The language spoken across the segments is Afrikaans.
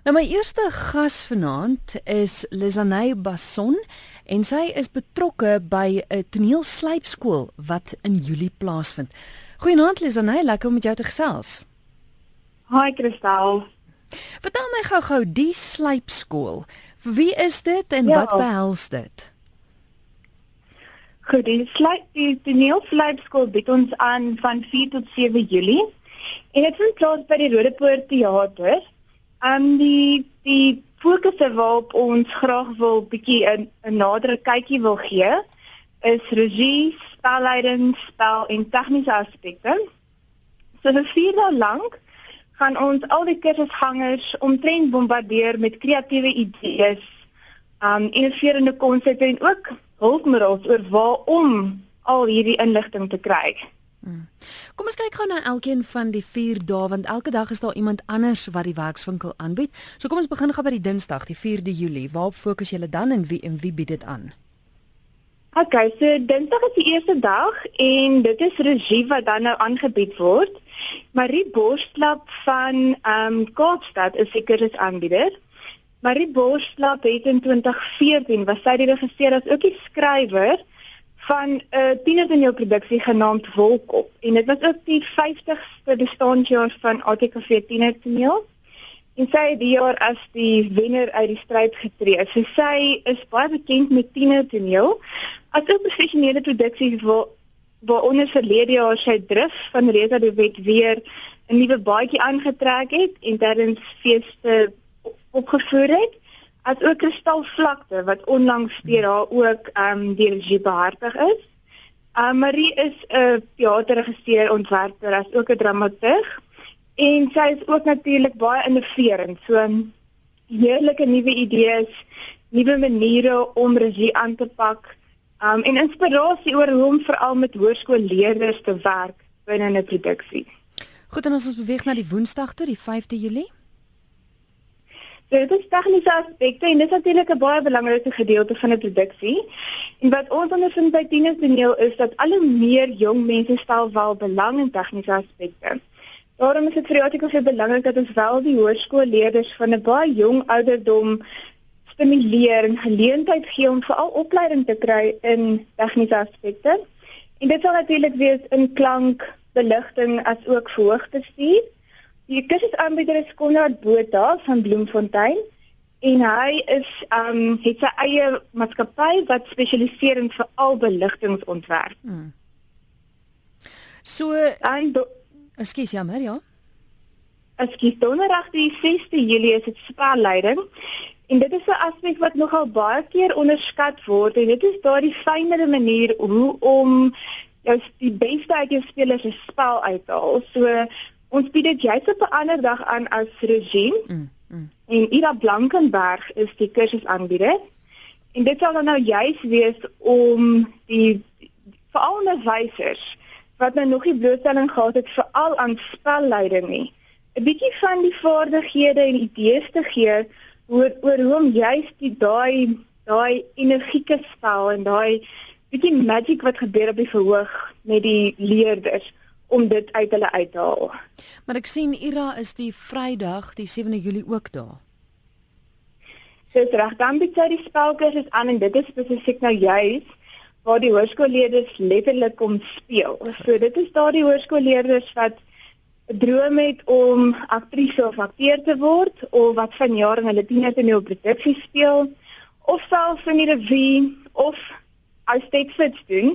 Nou my eerste gas vanaand is Lizanay Basson en sy is betrokke by 'n toneelslypskool wat in Julie plaasvind. Goeienaand Lizanay, lekker om met jou te gesels. Hi Kristal. Vertel my gou-gou die slypskool. Vir wie is dit en ja. wat behels dit? Goed, die slyp die toneelslypskool bied ons aan van 4 tot 7 Julie. En dit vind plaas by die Rodepoort Theater. Ehm um, die die fokusse waarop ons graag wil bietjie 'n 'n nadere kykie wil gee is regie, spelleiding, spel en tegniese aspekte. So vir vier dae lank gaan ons al die kursusgangers omtrent bombardeer met kreatiewe idees, um innoverende konsepte en ook hulpmiddels oor waarom al hierdie inligting te kry. Hmm. Kom ons kyk gou na elkeen van die 4 dae want elke dag is daar iemand anders wat die werkswinkel aanbied. So kom ons begin gou by die Dinsdag, die 4de Julie. Waarop fokus julle dan en wie en wie bied dit aan? OK, so Dinsdag is die eerste dag en dit is regie wat dan nou aangebied word. Marie Borslap van ehm um, Kaapstad is seker is aanbieder. Marie Borslap het in 2014 was sy die regisseur as ook die skrywer van 'n uh, tienertoneel-produksie genaamd Wolkop en dit was ook die 50ste bestaanjaar van ATKV Tienertoneel. En sy het die jaar as die wenner uit die stryd getree. So sy is baie bekend met tienertoneel as 'n professionele produksie waar waaronder verlede jaar sy drif van Reza de Wet weer 'n nuwe baadjie aangetrek het en tydens feeste opgevoer het as ook kristalvlakte wat onlangs deur haar ook ehm um, deur regie behartig is. Uh, Marie is 'n teaterregisseur, ontwerper, as ook 'n dramaturg en sy is ook natuurlik baie innoverend. So heerlike nuwe idees, nuwe maniere om regie aan te pak. Um en inspirasie oor hoe om veral met hoërskoolleerders te werk binne 'n produksie. Goed, en ons beweeg na die Woensdag toe, die 5de Julie. Dit is tegniese aspekte en dit is natuurlik 'n baie belangrike gedeelte van 'n produksie. En wat ons ondervind by tienertoneel is dat al hoe meer jong mense stel wel belang in tegniese aspekte. Daarom is dit vir die artikel so belangrik dat ons wel die hoërskoolleerders van 'n baie jong ouderdom stimuleer en geleentheid gee om veral opleiding te kry in tegniese aspekte. En dit sal natuurlik wees in klank, beligting as ook verhoogtestuur. Die kursusaanbieder is Konrad Botha van Bloemfontein en hy is um het sy eie maatskappy wat spesialiseer in veral beligtingontwerp. Hmm. So en Ekskuus jammer, ja. Ekskuus, donderdag die 6de Julie is dit spelleiding. En dit is 'n aspek wat nogal baie keer onderskat word en dit is daardie fynere manier hoe om jou die beste uit jou spelers se spel uit te haal. So Ons bied dit juist op 'n ander dag aan as regime. Mm, mm. En Ida Blankenberg is die kursusaanbieder. En dit sal dan nou juist wees om die veral onderwysers wat nou nog nie blootstelling gehad het veral aan spelleiding nie. 'n Bietjie van die vaardighede en idees te gee oor oor hoe om juist die daai daai energieke spel en daai bietjie magie wat gebeur op die verhoog met die leerders om dit uit hulle uit te haal. Maar ek sien Ira is die Vrydag, die 7de Julie ook daar. Dis reg, dan bied sy die spelkursus aan en dit is spesifiek nou juis waar die hoërskoolleerders letterlik kom speel. So dit is daardie hoërskoolleerders wat droom het om aktrise of akteur te word of wat vanjaar in hulle tienertoneel produksie speel of selfs in die revue of as dit fits doen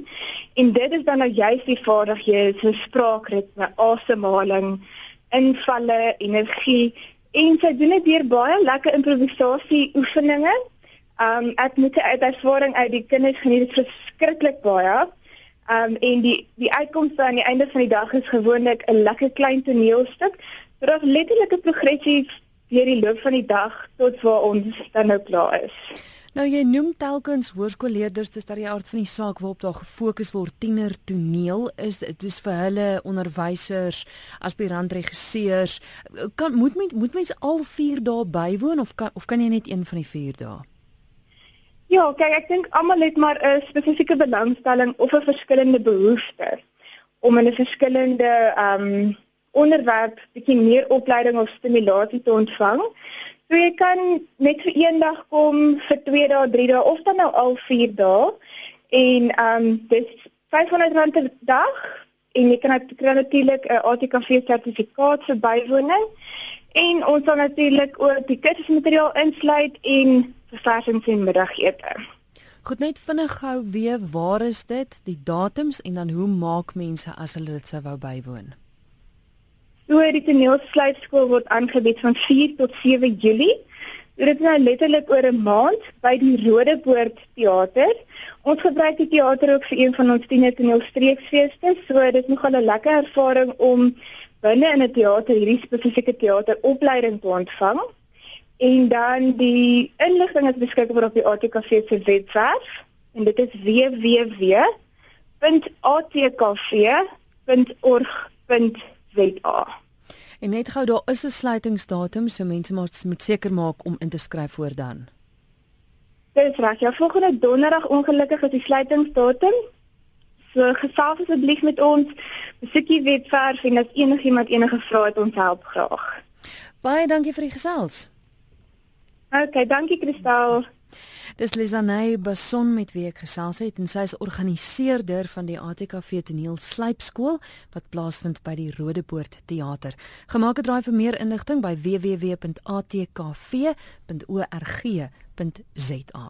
en dit is dan nou juist die vaardighede so spraakritme, asemhaling, invalle, energie en sy doen dit deur baie lekker improvisasie oefeninge. Um ek moet uit ervaring uit die kinders geniet dit verskriklik baie. Um en die die uitkomste aan die einde van die dag is gewoonlik 'n lekker klein toneelstuk. So daar's letterlik 'n progressie deur die loop van die dag tot waar ons dan nou klaar is. Nou jy noem telkens hoërskoolleerders dis dat die aard van die saak waarop daar gefokus word tiener toneel is dit is vir hulle onderwysers, aspirant regisseurs. Kan moet mens moet mens al 4 dae bywoon of kan of kan jy net een van die 4 dae? Ja, kyk ek dink almal het maar 'n spesifieke belangstelling of 'n verskillende behoefte om in 'n verskillende ehm um, onderwerp bietjie meer opleiding of stimulasie te ontvang. So jy kan net vir een dag kom, vir 2 dae, 3 dae of dan nou al 4 dae. En ehm um, dis R500 per dag en jy kan natuurlik 'n ATKV sertifikaat vir bywoning en ons sal natuurlik ook die kursusmateriaal insluit en verversings en middagete. Goed net vinnig gou weer, waar is dit, die datums en dan hoe maak mense as hulle dit sou wou bywoon? So die toneelsluitskool word aangebied van 4 tot 7 Julie. Dit is nou letterlik oor 'n maand by die Rodepoort Theater. Ons gebruik die teater ook vir een van ons tiener toneelstreeksfeeste, so dit is nogal 'n lekker ervaring om binne in 'n teater hierdie spesifieke teateropleiding te ontvang. En dan die inligting is beskikbaar op die ATKV se webwerf en dit is www.atkv.org.za. En net gou daar is 'n sluitingsdatum, so mense moet seker maak om in te skryf voor dan. Dis reg. Ja, volgende donderdag ongelukkig is die sluitingsdatum. So gesels asseblief met ons. Besoek die webwerf en as enigiemand enige vrae het, ons help graag. Baie dankie vir die gesels. Okay, dankie Kristal. Dis Lisanay Bason met wie ek gesels het en sy is organiseerder van die ATKV toneel slypskool wat plaasvind by die Rodepoort teater. Gemaak 'n draai vir meer inligting by www.atkv.org.za.